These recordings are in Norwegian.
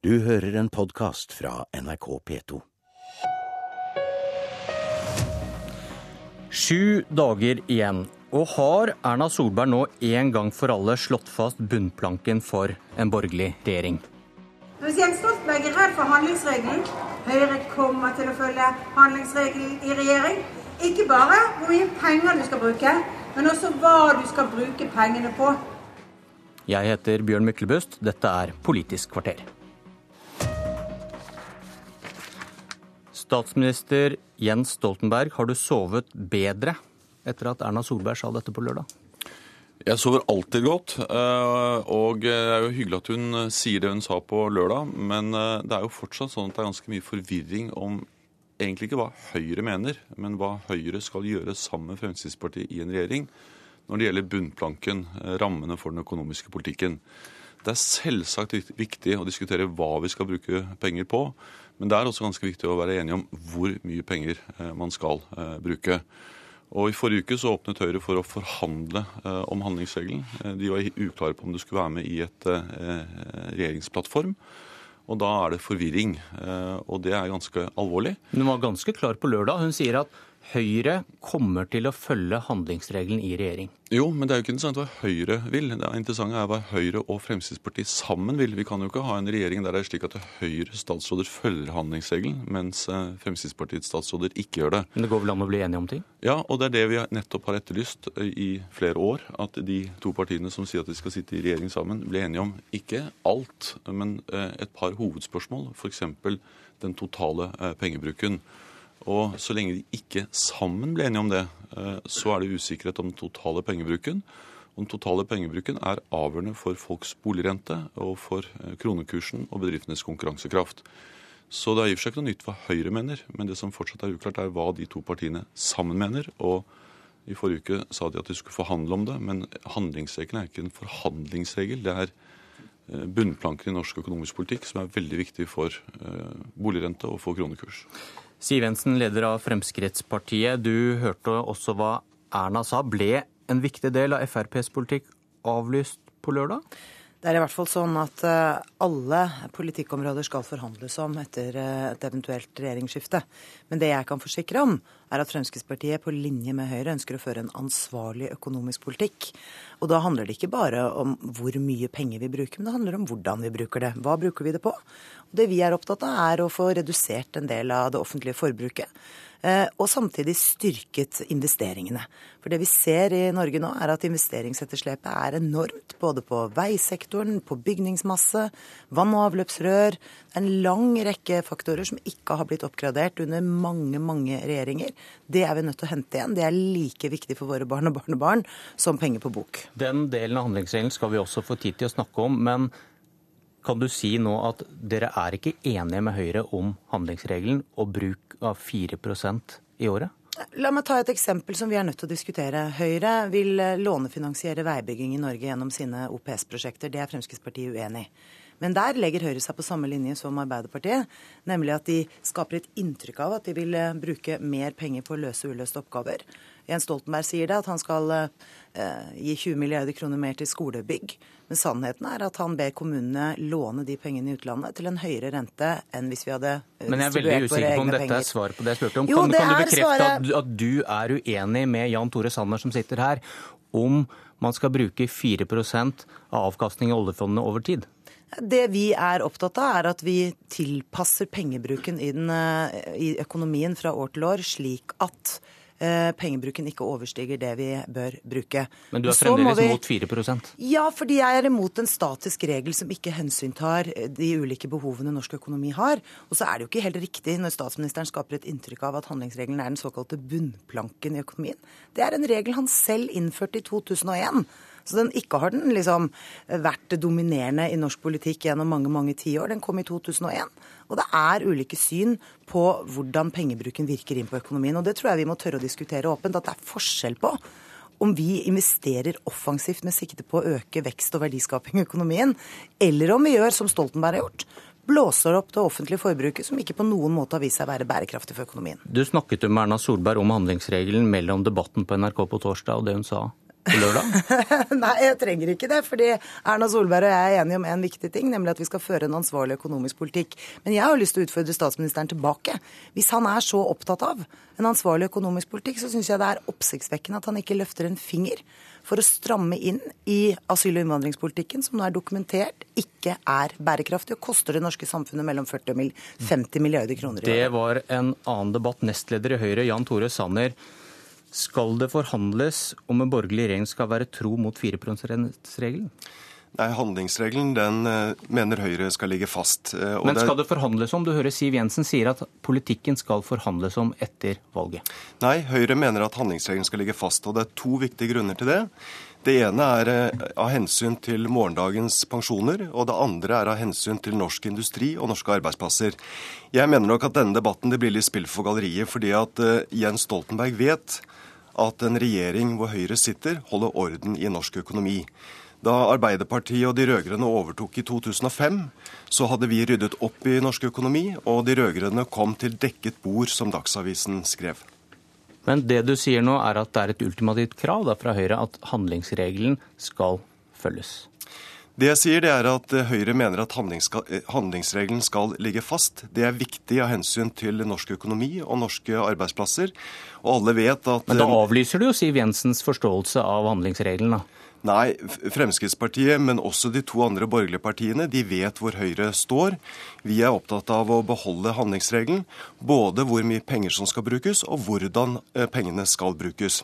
Du hører en podkast fra NRK P2. Sju dager igjen. Og har Erna Solberg nå en gang for alle slått fast bunnplanken for en borgerlig regjering? Hvis Jens Stoltenberg er redd for handlingsregelen, Høyre kommer til å følge handlingsregelen i regjering. Ikke bare hvor mye penger du skal bruke, men også hva du skal bruke pengene på. Jeg heter Bjørn Myklebust. Dette er Politisk kvarter. Statsminister Jens Stoltenberg, har du sovet bedre etter at Erna Solberg sa dette på lørdag? Jeg sover alltid godt, eh, og det er jo hyggelig at hun eh, sier det hun sa på lørdag. Men eh, det er jo fortsatt sånn at det er ganske mye forvirring om egentlig ikke hva Høyre mener, men hva Høyre skal gjøre sammen med Fremskrittspartiet i en regjering når det gjelder bunnplanken, rammene for den økonomiske politikken. Det er selvsagt viktig å diskutere hva vi skal bruke penger på, men det er også ganske viktig å være enige om hvor mye penger man skal bruke. Og I forrige uke så åpnet Høyre for å forhandle eh, om handlingsregelen. Eh, de var uklare på om det skulle være med i et eh, regjeringsplattform. Og da er det forvirring. Eh, og det er ganske alvorlig. Hun var ganske klar på lørdag. Hun sier at Høyre kommer til å følge handlingsregelen i regjering. Jo, men det er jo ikke interessant hva Høyre vil. Det interessante er hva Høyre og Fremskrittspartiet sammen vil. Vi kan jo ikke ha en regjering der det er slik at Høyres statsråder følger handlingsregelen, mens eh, Fremskrittspartiets statsråder ikke gjør det. Men det går vel an å bli enige om ting? Ja, og det er det vi nettopp har etterlyst eh, i flere år. At de to partiene som sier at de skal sitte i regjering sammen, blir enige om ikke alt, men eh, et par hovedspørsmål. F.eks. den totale pengebruken. Og så lenge de ikke sammen ble enige om det, eh, så er det usikkerhet om den totale pengebruken. Og den totale pengebruken er avgjørende for folks boligrente og for eh, kronekursen og bedriftenes konkurransekraft. Så det er i og for seg ikke noe nytt hva Høyre mener, men det som fortsatt er uklart, er hva de to partiene sammen mener. Og i forrige uke sa de at de skulle forhandle om det, men handlingsregelen er ikke en forhandlingsregel. Det er eh, bunnplanken i norsk økonomisk politikk som er veldig viktig for boligrente og for kronekurs. Siv Jensen, leder av Fremskrittspartiet. Du hørte også hva Erna sa. Ble en viktig del av FrPs politikk avlyst på lørdag? Det er i hvert fall sånn at eh, alle politikkområder skal forhandles om etter eh, et eventuelt regjeringsskifte. Men det jeg kan forsikre om, er at Fremskrittspartiet på linje med Høyre ønsker å føre en ansvarlig økonomisk politikk. Og da handler det ikke bare om hvor mye penger vi bruker, men det handler om hvordan vi bruker det. Hva bruker vi det på? Det vi er opptatt av, er å få redusert en del av det offentlige forbruket. Eh, og samtidig styrket investeringene. For det vi ser i Norge nå, er at investeringsetterslepet er enormt. Både på veisektoren, på bygningsmasse, vann- og avløpsrør. En lang rekke faktorer som ikke har blitt oppgradert under mange, mange regjeringer. Det er vi nødt til å hente igjen. Det er like viktig for våre barn og barnebarn som penger på bok. Den delen av handlingsregelen skal vi også få tid til å snakke om. men kan du si nå at dere er ikke enige med Høyre om handlingsregelen og bruk av 4% i året? La meg ta et eksempel som vi er nødt til å diskutere. Høyre vil eh, lånefinansiere veibygging i Norge gjennom sine OPS-prosjekter. Det er Fremskrittspartiet uenig i. Men der legger Høyre seg på samme linje som Arbeiderpartiet, nemlig at de skaper et inntrykk av at de vil eh, bruke mer penger på å løse uløste oppgaver. Jens Stoltenberg sier det, at han skal eh, gi 20 milliarder kroner mer til skolebygg. Men sannheten er at han ber kommunene låne de pengene i utlandet til en høyere rente enn hvis vi hadde penger. Men jeg er veldig usikker på om dette er svar på det jeg spurte om. Jo, kan, kan, du bekrefte svaret... at, at du er uenig med Jan Tore Sanner som sitter her, om man skal bruke 4 av avkastning i oljefondene over tid? Det vi er opptatt av, er at vi tilpasser pengebruken i, den, eh, i økonomien fra år til år, slik at Eh, pengebruken ikke overstiger det vi bør bruke. Men du er fremdeles vi... mot 4% Ja, fordi jeg er imot en statisk regel som ikke hensyntar de ulike behovene norsk økonomi har. Og så er det jo ikke helt riktig når statsministeren skaper et inntrykk av at handlingsregelen er den såkalte bunnplanken i økonomien. Det er en regel han selv innførte i 2001. Så den ikke har den liksom vært dominerende i norsk politikk gjennom mange mange tiår. Den kom i 2001. Og det er ulike syn på hvordan pengebruken virker inn på økonomien. Og det tror jeg vi må tørre å diskutere åpent. At det er forskjell på om vi investerer offensivt med sikte på å øke vekst og verdiskaping i økonomien, eller om vi gjør som Stoltenberg har gjort, blåser opp det offentlige forbruket, som ikke på noen måte har vist seg å være bærekraftig for økonomien. Du snakket jo med Erna Solberg om handlingsregelen mellom debatten på NRK på torsdag og det hun sa på lørdag? Nei, jeg trenger ikke det. fordi Erna Solberg og jeg er enige om en viktig ting, nemlig at vi skal føre en ansvarlig økonomisk politikk. Men jeg har lyst til å utfordre statsministeren tilbake. Hvis han er så opptatt av en ansvarlig økonomisk politikk, så syns jeg det er oppsiktsvekkende at han ikke løfter en finger for å stramme inn i asyl- og innvandringspolitikken, som nå er dokumentert ikke er bærekraftig og koster det norske samfunnet mellom 40 og 50 milliarder kroner i året. Det var en annen debatt. Nestleder i Høyre, Jan Tore Sanner. Skal det forhandles om en borgerlig regjering skal være tro mot 4 %-regelen? Nei, Handlingsregelen den eh, mener Høyre skal ligge fast. Og Men skal det forhandles om? Du hører Siv Jensen sier at politikken skal forhandles om etter valget. Nei, Høyre mener at handlingsregelen skal ligge fast. Og det er to viktige grunner til det. Det ene er eh, av hensyn til morgendagens pensjoner, og det andre er av hensyn til norsk industri og norske arbeidsplasser. Jeg mener nok at denne debatten det blir litt spill for galleriet, fordi at Jens Stoltenberg vet at en regjering hvor Høyre sitter, holder orden i norsk økonomi. Da Arbeiderpartiet og de rød-grønne overtok i 2005, så hadde vi ryddet opp i norsk økonomi, og de rød-grønne kom til dekket bord, som Dagsavisen skrev. Men det du sier nå, er at det er et ultimativt krav da, fra Høyre at handlingsregelen skal følges? Det jeg sier, det er at Høyre mener at handlingsregelen skal ligge fast. Det er viktig av hensyn til norsk økonomi og norske arbeidsplasser. Og alle vet at Men da avlyser du jo Siv Jensens forståelse av handlingsregelen, da? Nei, Fremskrittspartiet, men også de to andre borgerlige partiene, de vet hvor Høyre står. Vi er opptatt av å beholde handlingsregelen. Både hvor mye penger som skal brukes, og hvordan eh, pengene skal brukes.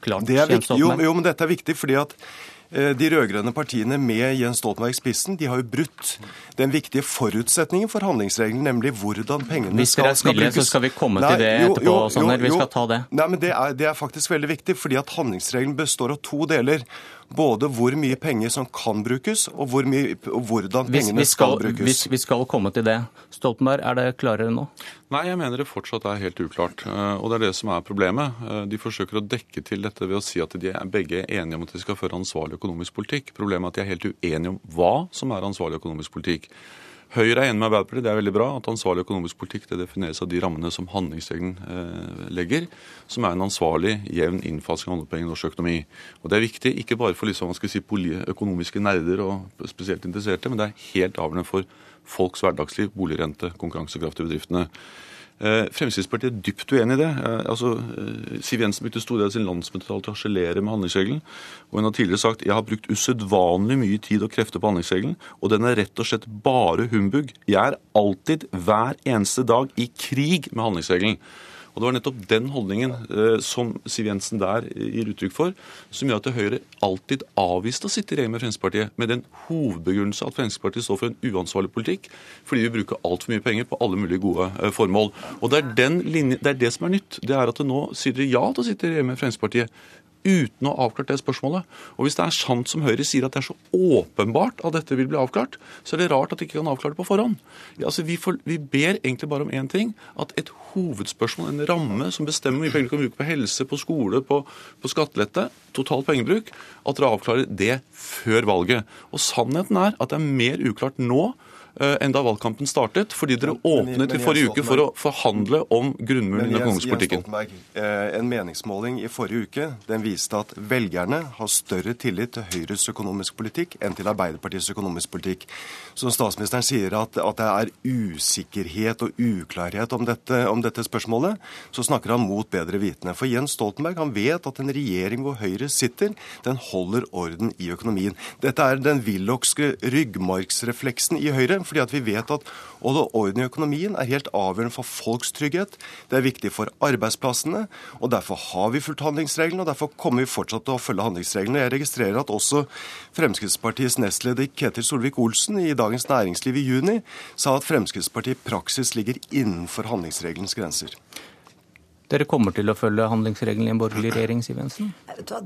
Klart, det er viktig, jo, jo, men dette er viktig fordi at Eh, de rød-grønne partiene med Jens Stoltenberg i spissen de har jo brutt den viktige forutsetningen for handlingsregelen, nemlig hvordan pengene skal, skal, brukes. Hvis dere er snille, så skal vi komme nei, til det jo, etterpå, jo, Sanner. Vi skal ta det. Nei, men det er, det er faktisk veldig viktig, fordi at handlingsregelen består av to deler både hvor mye penger som kan brukes, og, hvor mye, og hvordan pengene skal, skal, brukes. Hvis vi skal komme til det. Stoltenberg, er det klarere nå? Nei, jeg mener det fortsatt er helt uklart. Eh, og det er det som er problemet. Eh, de forsøker å dekke til dette ved å si at de er begge enige om at de skal føre ansvarlig økonomisk politikk. Problemet er at de er helt uenige om hva som er ansvarlig økonomisk politikk. Høyre er enig med Arbeiderpartiet, det er veldig bra. At ansvarlig økonomisk politikk det defineres av de rammene som handlingsregelen eh, legger, som er en ansvarlig, jevn innfasing av oljepenger i norsk økonomi. Og Det er viktig, ikke bare for liksom, si, økonomiske nerder og spesielt interesserte, men det er helt avgjørende for folks hverdagsliv, boligrente, konkurransekraft i bedriftene. Eh, Fremskrittspartiet er dypt uenig i det. Eh, altså, eh, Siv Jensen brukte store deler av sin landsmøtetale til å harselere med handlingsregelen. Og hun har tidligere sagt jeg har brukt usedvanlig mye tid og krefter på handlingsregelen, og den er rett og slett bare humbug. Jeg er alltid, hver eneste dag, i krig med handlingsregelen. Og Det var nettopp den holdningen eh, som Siv Jensen der gir uttrykk for, som gjør at Høyre alltid avviste å sitte i regjering med Fremskrittspartiet, med den hovedbegrunnelse at Fremskrittspartiet står for en uansvarlig politikk fordi vi bruker altfor mye penger på alle mulige gode eh, formål. Og det er, linje, det er, det som er nytt. Det er at nå sier dere ja til å sitte i regjering med Fremskrittspartiet uten å ha avklart det spørsmålet. Og Hvis det er sant som Høyre sier, at det er så åpenbart at dette vil bli avklart, så er det rart at de ikke kan avklare det på forhånd. Ja, altså, vi, får, vi, ber egentlig bare om én ting. At et hovedspørsmål, en ramme som bestemmer hvor mye penger du kan bruke på helse, på skole, på, på skattelette, total pengebruk, at dere avklarer det før valget. Og Sannheten er at det er mer uklart nå enn da valgkampen startet, fordi dere åpnet i forrige uke for å forhandle om grunnmuren i den økonomiske politikken. Eh, en meningsmåling i forrige uke den viste at velgerne har større tillit til Høyres økonomisk politikk enn til Arbeiderpartiets økonomisk politikk. Så statsministeren sier at, at det er usikkerhet og uklarhet om dette, om dette, spørsmålet, så snakker han mot bedre vitende. For Jens Stoltenberg han vet at en regjering hvor Høyre sitter, den holder orden i økonomien. Dette er den willochske ryggmargsrefleksen i Høyre fordi at vi vet at orden i økonomien er helt avgjørende for folks trygghet. Det er viktig for arbeidsplassene, og derfor har vi fulgt handlingsreglene. og derfor kommer vi fortsatt til å følge handlingsreglene. Jeg registrerer at også Fremskrittspartiets nestleder Ketil Solvik-Olsen i Dagens Næringsliv i juni sa at Fremskrittspartiet i praksis ligger innenfor handlingsregelens grenser. Dere kommer til å følge handlingsregelen i en borgerlig regjering, Siv Jensen?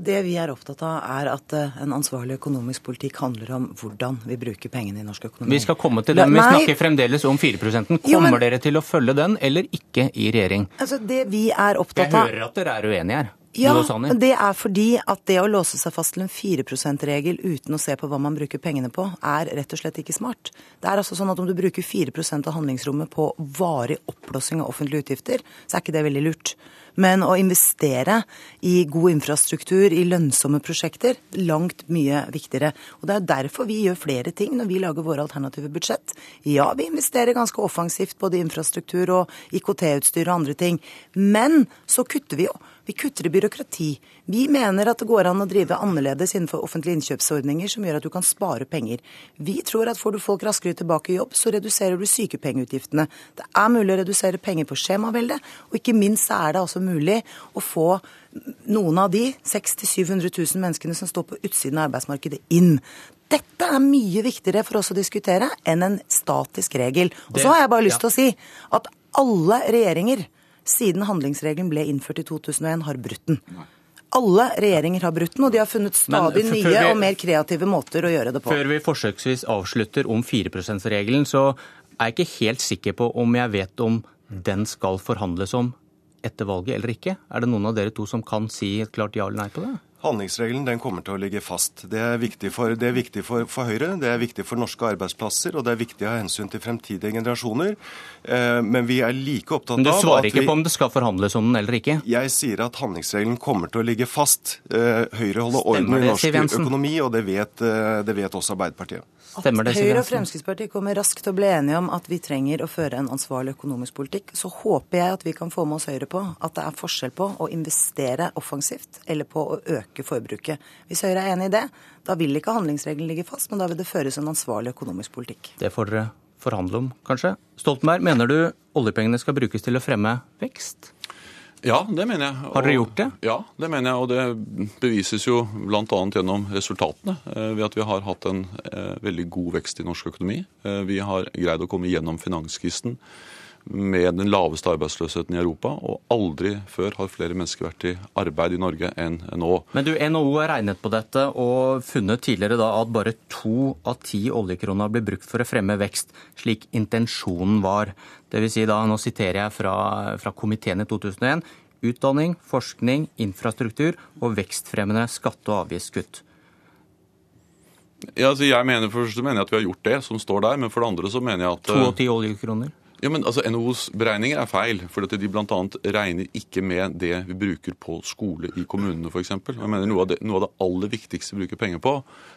Det vi er opptatt av, er at eh, en ansvarlig økonomisk politikk handler om hvordan vi bruker pengene i norsk økonomi. Vi skal komme til den. Vi snakker fremdeles om 4% Kommer men... dere til å følge den, eller ikke, i regjering? Altså, det vi er opptatt av... Jeg hører at dere er uenige her. Ja, det er fordi at det å låse seg fast til en 4 %-regel uten å se på hva man bruker pengene på, er rett og slett ikke smart. Det er altså sånn at Om du bruker 4% av handlingsrommet på varig oppblåsing av offentlige utgifter, så er ikke det veldig lurt. Men å investere i god infrastruktur, i lønnsomme prosjekter, langt mye viktigere. Og Det er derfor vi gjør flere ting når vi lager våre alternative budsjett. Ja, vi investerer ganske offensivt både i infrastruktur og IKT-utstyr og andre ting. Men så kutter vi jo vi kutter i byråkrati. Vi mener at det går an å drive annerledes innenfor offentlige innkjøpsordninger som gjør at du kan spare penger. Vi tror at får du folk raskere tilbake i jobb, så reduserer du sykepengeutgiftene. Det er mulig å redusere penger på skjemaveldet, og ikke minst er det altså mulig å få noen av de 600 000-700 000 menneskene som står på utsiden av arbeidsmarkedet, inn. Dette er mye viktigere for oss å diskutere enn en statisk regel. Og så har jeg bare lyst til å si at alle regjeringer siden handlingsregelen ble innført i 2001, har brutt den. Alle regjeringer har brutt den, og de har funnet stadig nye vi, og mer kreative måter å gjøre det på. Før vi forsøksvis avslutter om 4 %-regelen, så er jeg ikke helt sikker på om jeg vet om den skal forhandles om etter valget eller ikke. Er det noen av dere to som kan si et klart ja eller nei på det? Handlingsregelen den kommer til å ligge fast. Det er viktig, for, det er viktig for, for, Høyre, det er viktig for norske arbeidsplasser, og det er viktig av hensyn til fremtidige generasjoner. Eh, men vi er like opptatt av Men Du svarer ikke vi, på om det skal forhandles om den eller ikke? Jeg sier at handlingsregelen kommer til å ligge fast. Eh, Høyre holder orden i norsk økonomi, og det vet, eh, det vet også Arbeiderpartiet. Stemmer det, Høyre og Fremskrittspartiet kommer raskt til å bli enige om at vi trenger å føre en ansvarlig økonomisk politikk. Så håper jeg at vi kan få med oss Høyre på at det er forskjell på å investere offensivt eller på å øke forbruket. Hvis Høyre er enig i det, da vil ikke handlingsregelen ligge fast, men da vil det føres en ansvarlig økonomisk politikk. Det får dere forhandle om, kanskje. Stoltenberg, mener du oljepengene skal brukes til å fremme vekst? Ja, det mener jeg. Og, Har dere gjort det? Ja, det mener jeg. Og det bevises jo bl.a. gjennom resultatene. Eh, ved at vi har hatt en eh, veldig god vekst i norsk økonomi. Eh, vi har greid å komme gjennom finanskrisen med den laveste arbeidsløsheten i Europa. Og aldri før har flere mennesker vært i arbeid i Norge enn nå. Men du, NHO har regnet på dette og funnet tidligere da at bare to av ti oljekroner blir brukt for å fremme vekst, slik intensjonen var. Det vil si da, nå siterer jeg fra, fra komiteen i 2001, utdanning, forskning, infrastruktur og vekstfremmende skatte- og avgiftskutt. Ja, altså jeg mener For det første mener jeg at vi har gjort det som står der, men for det andre så mener jeg at To av ti oljekroner? Ja, men altså NHOs beregninger er feil. For de bl.a. regner ikke med det vi bruker på skole i kommunene f.eks. Noe, av det, noe av det aller viktigste vi bruker penger på,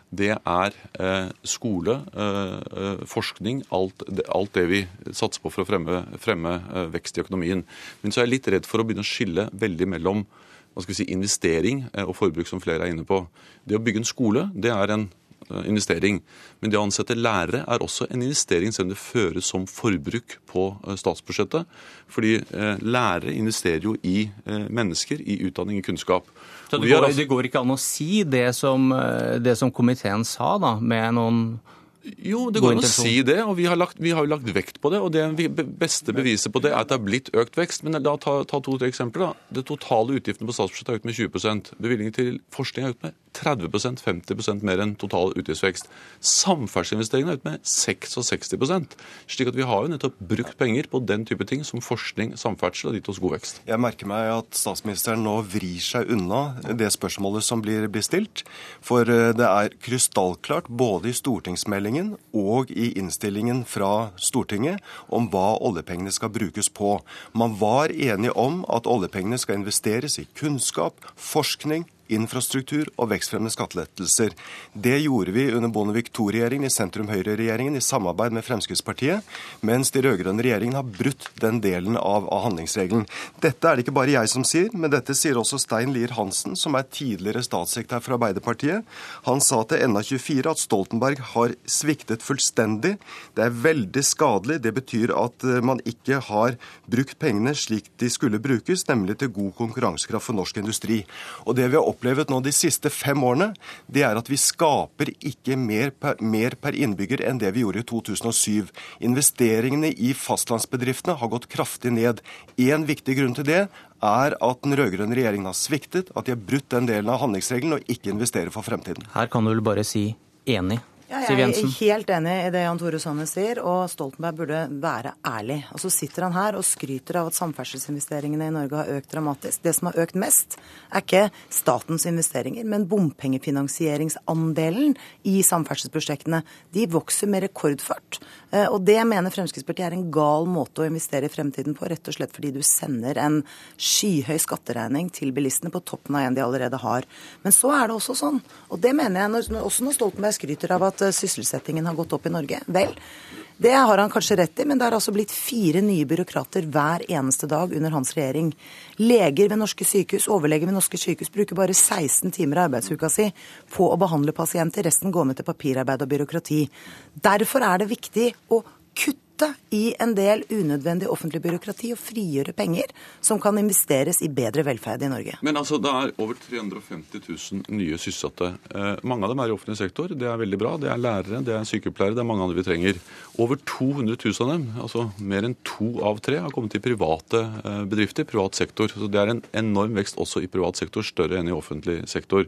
det er eh, skole, eh, eh, forskning, alt det, alt det, vi satser på for å fremme, fremme eh, vekst i økonomien. Men så er jeg litt redd for å begynne å skille veldig mellom hva skal vi si, investering eh, og forbruk, som flere er inne på. Det å bygge en skole, det er en investering. Men det å ansette lærere er også en investering, selv om det føres som forbruk på eh, statsbudsjettet. Fordi eh, lærere investerer jo i mennesker, i utdanning, i kunnskap. Så det går, det går ikke an å si det som, det som komiteen sa, da, med noen jo, det går an å si det, og vi har, lagt, vi har, jo lagt vekt på det. og Det beste beviset på det er at det har blitt økt vekst. Men la ta, ta to-tre eksempler. da. Det totale utgiftene på statsbudsjettet har økt med 20% Bevilgningen til forskning har økt med 30% 50% mer enn total utgiftsvekst. Samferdselsinvesteringene har økt med 66% Slik at vi har jo nettopp brukt penger på den type ting som forskning, samferdsel og gitt oss god vekst. Jeg merker meg at statsministeren nå vrir seg unna det spørsmålet som blir, blir stilt. For eh, det er krystallklart både i stortingsmeldingen regjeringen og i innstillingen fra Stortinget om hva oljepengene skal brukes på. Man var enige om at oljepengene skal investeres i kunnskap, forskning, infrastruktur og vekstfremmende skattelettelser. Det gjorde vi under Bondevik II-regjeringen, i sentrum-høyre-regjeringen, i samarbeid med Fremskrittspartiet, mens de rød-grønne regjeringene har brutt den delen av, av, handlingsregelen. Dette er det ikke bare jeg som sier, men dette sier også Stein Lier Hansen, som er tidligere statssekretær for Arbeiderpartiet. Han sa til NA24 at Stoltenberg har sviktet fullstendig. Det er veldig skadelig. Det betyr at eh, man ikke har brukt pengene slik de skulle brukes, nemlig til god konkurransekraft for norsk industri. Og det vi har opplevd nå de siste fem årene, det er at vi skaper ikke mer per, mer per innbygger enn det vi gjorde i 2007. Investeringene i fastlandsbedriftene har gått kraftig ned. En viktig grunn til det er at den rød-grønne regjeringen har sviktet, at de har brutt den delen av handlingsregelen og ikke investerer for fremtiden. Her kan du vel bare si enig? Siv Jeg er helt enig i det Jan Tore Sanner sier, og Stoltenberg burde være ærlig. Og så sitter han her og skryter av at samferdselsinvesteringene i Norge har økt dramatisk. Det som har økt mest, er ikke statens investeringer, men bompengefinansieringsandelen i samferdselsprosjektene. De vokser med rekordfart. Eh, Og det mener Fremskrittspartiet er en gal måte å investere i fremtiden på, rett og slett fordi du sender en skyhøy skatteregning til bilistene på toppen av en de allerede har. Men så er det også sånn, og det mener jeg når, også når Stoltenberg skryter av at eh, sysselsettingen har gått opp i Norge. Vel, det har han kanskje rett i, men det har altså blitt fire nye byråkrater hver eneste dag under hans regjering. Leger ved norske sykehus, overleger ved norske sykehus bruker bare 16 timer av arbeidsuka si på å behandle pasienter. Resten går med til papirarbeid og byråkrati. Derfor er det viktig å kutte i en del unødvendig offentlig byråkrati og frigjøre penger som kan investeres i bedre velferd i Norge. Men altså, det er over 350 000 nye sysselsatte. Eh, mange av dem er i offentlig sektor. Det er veldig bra. Det er lærere, det er sykepleiere, det er mange andre vi trenger. Over 200 000 av dem, altså mer enn to av tre, har kommet til private eh, bedrifter, privat sektor. Så det er en enorm vekst også i privat sektor, større enn i offentlig sektor.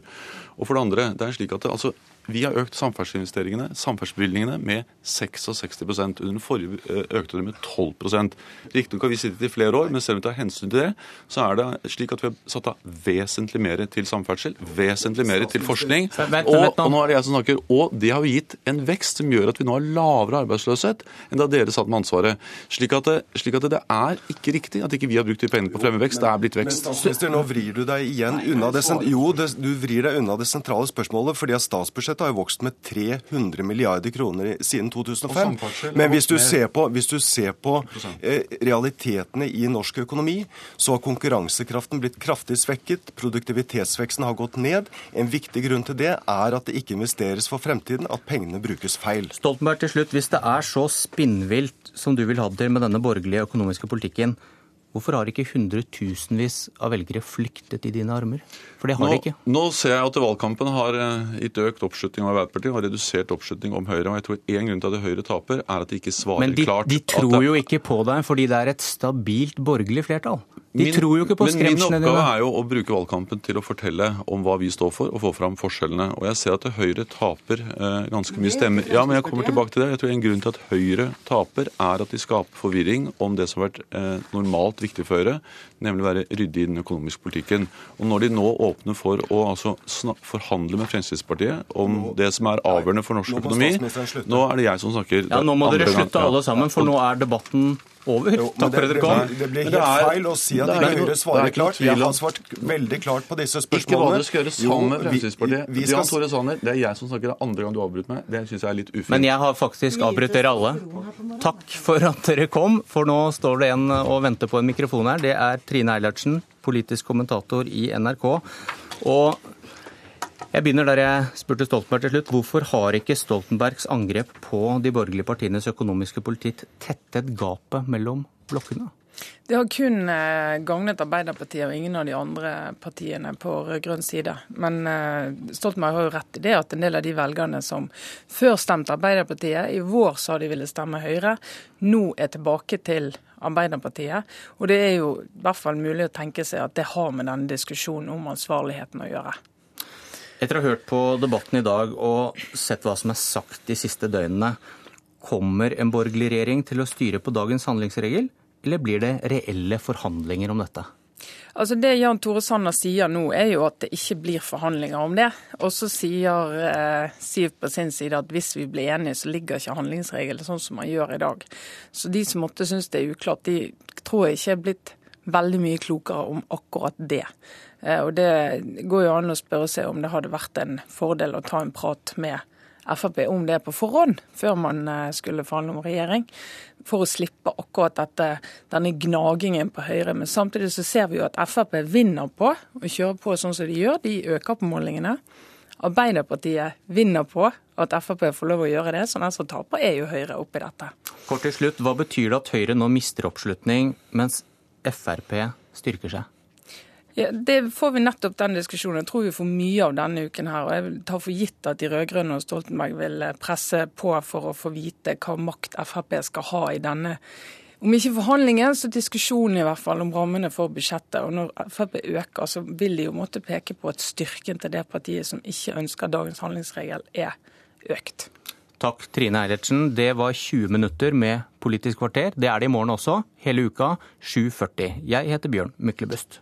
Og for det andre, det er slik at det, altså, vi har økt samferdselsinvesteringene, samferdselsbevilgningene, med 66 Under den forrige eh, økte det med 12% Riktignok har vi sittet i flere år, men selv om vi tar hensyn til det, så er det slik at vi har satt av vesentlig mer til samferdsel, vesentlig mer til forskning. Og, og nå er det jeg som snakker, og det har jo gitt en vekst som gjør at vi nå har lavere arbeidsløshet enn da dere satt med ansvaret. Slik at, det, slik at det, det er ikke riktig at ikke vi har brukt de pengene på å fremme vekst. Det er blitt vekst. Men men nå vrir du deg igjen unna det, jo, det, du vrir deg unna det sentrale spørsmålet, fordi at statsbudsjettet har jo vokst med 300 milliarder kroner siden 2005. Men hvis du ser på, hvis du ser på eh, realitetene i norsk økonomi, så har konkurransekraften blitt kraftig svekket, produktivitetsveksten har gått ned. En viktig grunn til det er at det ikke investeres for fremtiden, at pengene brukes feil. Stoltenberg til slutt, hvis det er så spinnvilt som du vil ha det til med denne borgerlige økonomiske politikken, hvorfor har ikke hundretusenvis av velgere flyktet i dine armer? For det har Nå, de ikke. nå ser jeg at valgkampen har eh, gitt økt oppslutning om Arbeiderpartiet og redusert oppslutning om Høyre. og jeg tror En grunn til at Høyre taper, er at de ikke svarer Men de, klart. de tror det- jo ikke på deg fordi det er et stabilt borgerlig flertall. De Min- tror jo ikke på men min oppgave er jo å bruke valgkampen til å fortelle om hva vi står for, og få fram forskjellene. Og jeg ser at Høyre taper eh, ganske mye stemmer. Ja, men jeg kommer tilbake til det. Jeg tror En grunn til at Høyre taper, er at de skaper forvirring om det som har vært eh, normalt viktig for Høyre, nemlig å være ryddig i den økonomiske politikken. Og Når de nå åpner for å altså, forhandle med Fremskrittspartiet om det som er avgjørende for norsk nå økonomi. Nå er det jeg som snakker. Ja, Nå må dere slutte alle sammen, for nå er debatten over. Jo, Takk for at dere kom. det, det blir helt er- feil å si at ikke Høyre er svarer ikke klart. Vi har svart veldig klart på disse spørsmålene. Ikke hva du skal gjøre sammen med vi- Fremskrittspartiet. vi skal- Jan Tore Sanner, det er jeg som snakker. Det er andre gang du avbryter meg. Det syns jeg er litt ufint. Men jeg har faktisk avbrutt dere alle. Takk for at dere kom, for nå står det en og venter på en mikrofon her. Det er Trine Eilertsen, politisk kommentator i NRK. Og jeg begynner der jeg spurte Stoltenberg til slutt. Hvorfor har ikke Stoltenbergs angrep på de borgerlige partienes økonomiske politikk tettet gapet mellom blokkene? Det har kun eh, gagnet Arbeiderpartiet og ingen av de andre partiene på rød-grønn side. Men eh, Stoltenberg har jo rett i det at en del av de velgerne som før stemte Arbeiderpartiet, i vår sa de ville stemme Høyre, nå er tilbake til Arbeiderpartiet. Og det er jo i hvert fall mulig å tenke seg at det har med denne diskusjonen om ansvarligheten å gjøre. Etter å ha hørt på debatten i dag og sett hva som er sagt de siste døgnene, kommer en borgerlig regjering til å styre på dagens handlingsregel, eller blir det reelle forhandlinger om dette? Altså Det Jan Tore Sanner sier nå, er jo at det ikke blir forhandlinger om det. Og så sier eh, Siv på sin side at hvis vi blir enige, så ligger ikke handlingsregelen sånn som man gjør i dag. Så de som måtte synes det er uklart, de tror jeg ikke er blitt veldig mye klokere om akkurat det. Eh, og det går jo an å spørre seg om det hadde vært en fordel å ta en prat med Frp om det på forhånd, før man eh, skulle forhandle om regjering, for å slippe akkurat dette, denne gnagingen på Høyre. Men samtidig så ser vi jo at Frp vinner på å kjøre på sånn som de gjør. De øker på målingene. Arbeiderpartiet vinner på at Frp får lov å gjøre det, så den som taper er jo Høyre oppi dette. Kort til slutt, Hva betyr det at Høyre nå mister oppslutning, mens Frp styrker seg? Ja, Det får vi nettopp den diskusjonen. Jeg tror vi får mye av denne uken her. og Jeg tar for gitt at de rød-grønne og Stoltenberg vil eh, presse på for å få vite hva makt Frp skal ha i denne om ikke forhandlingen, så diskusjonen i hvert fall om rammene for budsjettet. Og Når Frp øker, så vil de jo måtte peke på at styrken til det partiet som ikke ønsker dagens handlingsregel, er økt. Takk, Trine Eilertsen. Det var 20 minutter med Politisk kvarter. Det er det i morgen også, hele uka 7.40. Jeg heter Bjørn Myklebust.